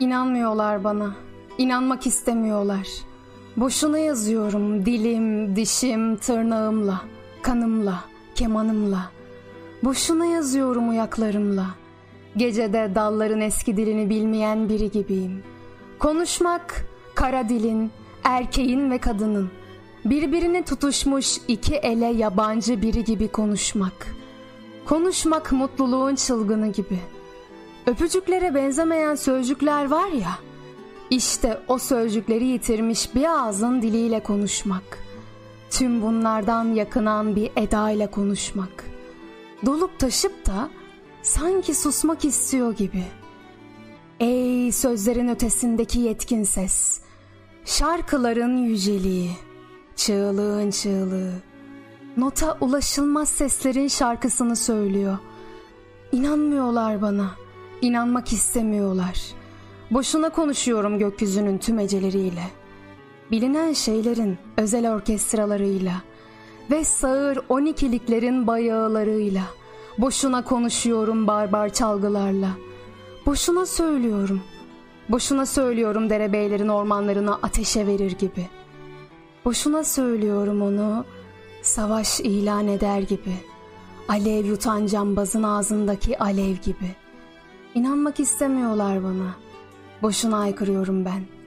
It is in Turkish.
İnanmıyorlar bana. İnanmak istemiyorlar. Boşuna yazıyorum dilim, dişim, tırnağımla, kanımla, kemanımla. Boşuna yazıyorum uyaklarımla. Gecede dalların eski dilini bilmeyen biri gibiyim. Konuşmak kara dilin, erkeğin ve kadının. Birbirine tutuşmuş iki ele yabancı biri gibi konuşmak. Konuşmak mutluluğun çılgını gibi. Öpücüklere benzemeyen sözcükler var ya. İşte o sözcükleri yitirmiş bir ağzın diliyle konuşmak. Tüm bunlardan yakınan bir eda ile konuşmak. Dolup taşıp da sanki susmak istiyor gibi. Ey sözlerin ötesindeki yetkin ses. Şarkıların yüceliği. Çığlığın çığlığı. Nota ulaşılmaz seslerin şarkısını söylüyor. İnanmıyorlar bana. İnanmak istemiyorlar. Boşuna konuşuyorum gökyüzünün tüm eceleriyle. Bilinen şeylerin özel orkestralarıyla ve sağır on bayağılarıyla. Boşuna konuşuyorum barbar çalgılarla. Boşuna söylüyorum. Boşuna söylüyorum derebeylerin ormanlarına ateşe verir gibi. Boşuna söylüyorum onu savaş ilan eder gibi. Alev yutan cambazın ağzındaki alev gibi. İnanmak istemiyorlar bana. Boşuna aykırıyorum ben.''